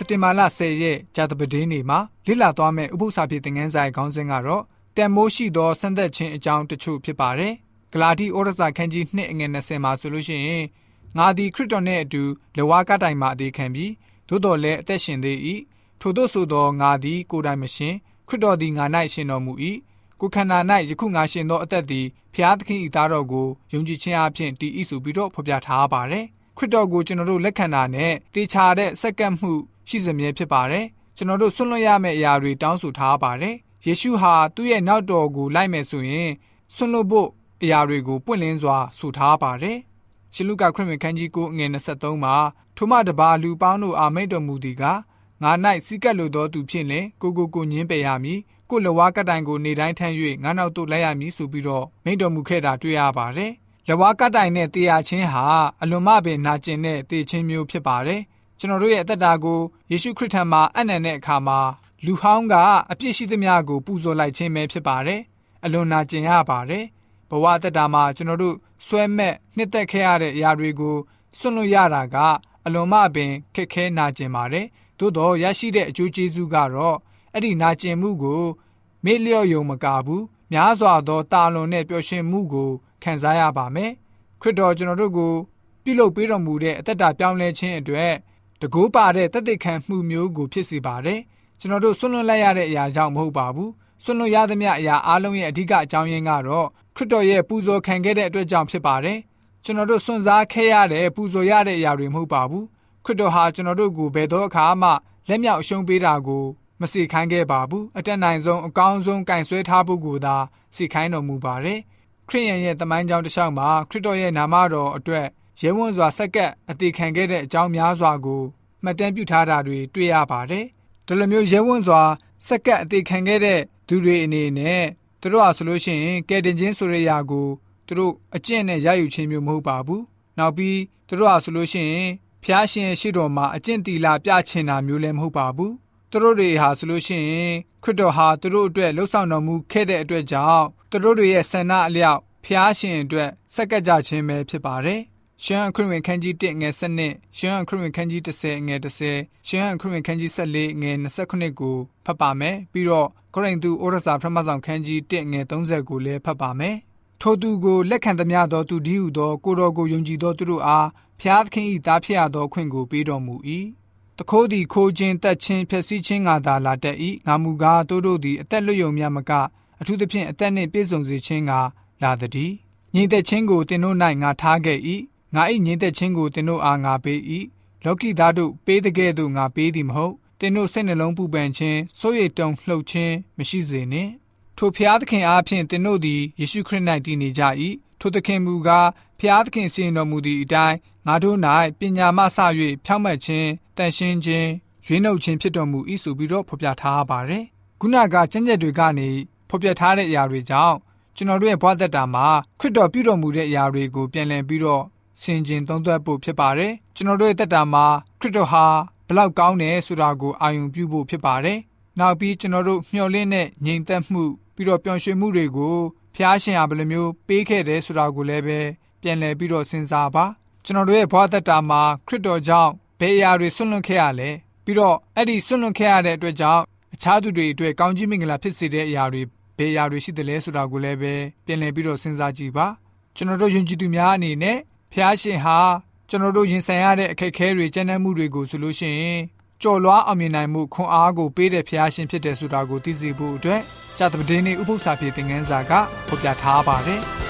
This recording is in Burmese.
က်တင်ဘာလ10ရက်ကြာသပတေးနေ့မှာလေ့လာသွားမယ့်ဥပုသ္စာပြေသင်ခန်းစာရဲ့ခေါင်းစဉ်ကတော့တန်မိုးရှိသောစံသက်ခြင်းအကြောင်းတချို့ဖြစ်ပါတယ်။ဂလာတိဩရစာခန်းကြီး2အငယ်20မှာဆိုလို့ရှိရင်ငါသည်ခရစ်တော်နှင့်အတူလဝါကတိုင်မှအသေးခံပြီးသို့တော်လည်းအသက်ရှင်သေး၏ထို့သောဆိုသောငါသည်ကိုယ်တိုင်မရှင်ခရစ်တော်သည်ငါ၌ရှင်တော်မူ၏ကိုခန္ဓာ၌ယခုငါရှင်သောအသက်သည်ဖျားသခင်၏သားတော်ကိုယုံကြည်ခြင်းအပြင်တည်၏ဆိုပြီးတော့ဖော်ပြထားပါတယ်ခရစ်တော်ကိုကျွန်တော်တို့လက်ခံတာနဲ့တေချာတဲ့စက္ကန့်မှု ရှိစမြဲဖြစ်ပါတယ်ကျွန်တော်တို့ဆွန့်လွတ်ရမယ့်အရာတွေတောင်းဆိုထားပါတယ်ယေရှုဟာသူ့ရဲ့နောက်တော်ကိုလိုက်မယ်ဆိုရင်ဆွန့်လွတ်ဖို့အရာတွေကိုပွင့်လင်းစွာဆိုထားပါတယ်ရှင်လုကာခရစ်ဝင်ခန်းကြီး9အငယ်23မှာထိုမှတပါလူပေါင်းတို့အာမိတ်တော်မူသည်ကငါ၌စီကပ်လိုသောသူဖြစ်လင်ကိုကိုကိုညင်းပယ်ရမည်ကိုလဝါကတိုင်ကိုနေတိုင်းထမ်း၍ငါနောက်သို့လိုက်ရမည်ဆိုပြီးတော့မိန့်တော်မူခဲ့တာတွေ့ရပါတယ်လဝါကတိုင်နဲ့တေရချင်းဟာအလွန်မှပင်နာကျင်တဲ့တေချင်းမျိုးဖြစ်ပါတယ် ကျွန်တော်တို့ရဲ့အသက်တာကိုယေရှုခရစ်ထံမှာအနံ့တဲ့အခါမှာလူဟောင်းကအပြစ်ရှိသမျှကိုပူဇော်လိုက်ခြင်းပဲဖြစ်ပါတယ်အလွန်နာကျင်ရပါတယ်ဘဝအသက်တာမှာကျွန်တော်တို့ဆွဲမဲ့နှစ်သက်ခဲ့ရတဲ့အရာတွေကိုစွန့်လွတ်ရတာကအလွန်မှပင်ခက်ခဲနာကျင်ပါတယ်သို့တော့ရရှိတဲ့အကျိုးကျေးဇူးကတော့အဲ့ဒီနာကျင်မှုကိုမေ့လျော့ယုံမကဘူးများစွာသောတာလွန်တဲ့ပျော်ရွှင်မှုကိုခံစားရပါမယ်ခရစ်တော်ကျွန်တော်တို့ကိုပြုလုပ်ပေးတော်မူတဲ့အသက်တာပြောင်းလဲခြင်းအတွက် တကူပါတဲ့တသက်ခံမှုမျိုးကိုဖြစ်စေပါတယ်ကျွန်တော်တို့ဆွလွန်လိုက်ရတဲ့အရာကြောင့်မဟုတ်ပါဘူးဆွလွန်ရသမျှအရာအလုံးရဲ့အဓိကအကြောင်းရင်းကတော့ခရစ်တော်ရဲ့ပူဇော်ခံခဲ့တဲ့အတွက်ကြောင့်ဖြစ်ပါတယ်ကျွန်တော်တို့စွန့်စားခဲ့ရတဲ့ပူဇော်ရတဲ့အရာတွေမဟုတ်ပါဘူးခရစ်တော်ဟာကျွန်တော်တို့ကိုဘယ်တော့အခါမှလက်မြောက်အရှုံးပေးတာကိုမစီခိုင်းခဲ့ပါဘူးအတက်နိုင်ဆုံးအကောင်းဆုံးကင်ဆွဲထားဖို့ကိုသာစီခိုင်းတော်မူပါတယ်ခရစ်ယာန်ရဲ့တမိုင်းကြောင်းတစ်လျှောက်မှာခရစ်တော်ရဲ့နာမတော်အတွက် ရဲဝံ့စွာဆက်ကပ်အသေးခံခဲ့တဲ့အကြောင်းများစွာကိုမှတ်တမ်းပြုထားတာတွေတွေ့ရပါတယ်ဒီလိုမျိုးရဲဝံ့စွာဆက်ကပ်အသေးခံခဲ့တဲ့သူတွေအနေနဲ့သူတို့ဟာဆိုလို့ရှိရင်ကဲတင်ချင်းဆိုရရာကိုသူတို့အကျင့်နဲ့ရယူခြင်းမျိုးမဟုတ်ပါဘူးနောက်ပြီးသူတို့ဟာဆိုလို့ရှိရင်ဖျားရှင်ရှိတော်မှာအကျင့်တီလာပြချင်တာမျိုးလည်းမဟုတ်ပါဘူးသူတို့တွေဟာဆိုလို့ရှိရင်ခရစ်တော်ဟာသူတို့အတွက်လှုပ်ဆောင်တော်မူခဲ့တဲ့အတွက်ကြောင့်သူတို့တွေရဲ့ဆန္ဒအလျောက်ဖျားရှင်အတွက်စက္ကကြခြင်းပဲဖြစ်ပါတယ်။ ရှင်အခရစ်ဝင်ခန်းကြီး1ငယ်7ရှင်အခရစ်ဝင်ခန်းကြီး30ငယ်30ရှင်အခရစ်ဝင်ခန်းကြီး14ငယ်29ကိုဖတ်ပါမယ်။ပြီးတော့ကိုရိန္သုဩရစာပထမဆောင်ခန်းကြီး1ငယ်30ကိုလည်းဖတ်ပါမယ်။ထိုသူကိုလက်ခံသမျှသောသူဒီဟုသောကိုတော်ကိုယုံကြည်သောသူတို့အားဖျားသခင်၏သားဖြစ်ရသောခွင့်ကိုပေးတော်မူ၏တခိုးသည်ခိုးခြင်းတက်ခြင်းဖျက်ဆီးခြင်းငါသာလာတတ်၏ငါမူကားတို့တို့သည်အသက်လွတ်ယုံမြမကအထူးသဖြင့်အသက်နှင့်ပြည့်စုံစေခြင်းကလာသည်ညီသက်ခြင်းကိုတင်တို့၌ငါထားခဲ့၏ ငါ၏ညီသက်ခြင်းကိုတင်တို့အားငါပေး၏လောကီသားတို့ပေးတဲ့ကဲ့သို့ငါပေးသည်မဟုတ်တင်တို့စိတ်နှလုံးပူပန်ခြင်းစိုးရိမ်တုန်လှုပ်ခြင်းမရှိစေနှင့်ထိုဖျားသခင်အားဖြင့်တင်တို့သည်ယေရှုခရစ်၌တည်နေကြ၏ထိုသခင်မူကားဖျားသခင်စီရင်တော်မူသည့်အတိုင်းငါတို့၌ပညာမှစ၍ဖြောင့်မတ်ခြင်းတန်ရှင်းခြင်းရွေးနှုတ်ခြင်းဖြစ်တော်မူ၏ဆိုပြီးတော့ဖော်ပြထားပါတယ်ခုနကကျင့်ချက်တွေကနေဖော်ပြထားတဲ့အရာတွေကြောင့်ကျွန်တော်တို့ရဲ့ဘဝသက်တာမှာခရစ်တော်ပြုတော်မူတဲ့အရာတွေကိုပြန်လည်ပြီးတော့ ဆင်ခြင်သုံးသပ်ဖို့ဖြစ်ပါတယ်ကျွန်တော်တို့ရဲ့သက်တာမှာခရစ်တော်ဟာဘလောက်ကောင်းတယ်ဆိုတာကိုအာရုံပြုဖို့ဖြစ်ပါတယ်နောက်ပြီးကျွန်တော်တို့မျှော်လင့်တဲ့ငြိမ်သက်မှုပြီးတော့ပျော်ရွှင်မှုတွေကိုဖျားရှင်ဟာဘယ်လိုမျိုးပေးခဲ့တယ်ဆိုတာကိုလည်းပဲပြန်လည်ပြီးတော့စဉ်းစားပါကျွန်တော်တို့ရဲ့ဘဝသက်တာမှာခရစ်တော်ကြောင့်ဘယ်အရာတွေဆွန့်လွတ်ခဲ့ရလဲပြီးတော့အဲ့ဒီဆွန့်လွတ်ခဲ့ရတဲ့အတွက်ကြောင့်အခြားသူတွေအတွက်ကောင်းကြီးမင်္ဂလာဖြစ်စေတဲ့အရာတွေဘယ်အရာတွေရှိတယ်လဲဆိုတာကိုလည်းပဲပြန်လည်ပြီးတော့စဉ်းစားကြည့်ပါကျွန်တော်တို့ယဉ်ကျေးသူများအနေနဲ့ ဖျားရှင်ဟာကျွန်တော်တို့ရင်ဆိုင်ရတဲ့အခက်အခဲတွေကြမ်းတမ်းမှုတွေကိုဆိုလို့ရှိရင်ကြော်လွားအောင်မြင်နိုင်မှုခွန်အားကိုပေးတဲ့ဖျားရှင်ဖြစ်တယ်ဆိုတာကိုသိစေဖို့အတွက်ကြာသပတေးနေ့ဥပုသ္စာပြေသင်ခန်းစာကဖော်ပြထားပါတယ်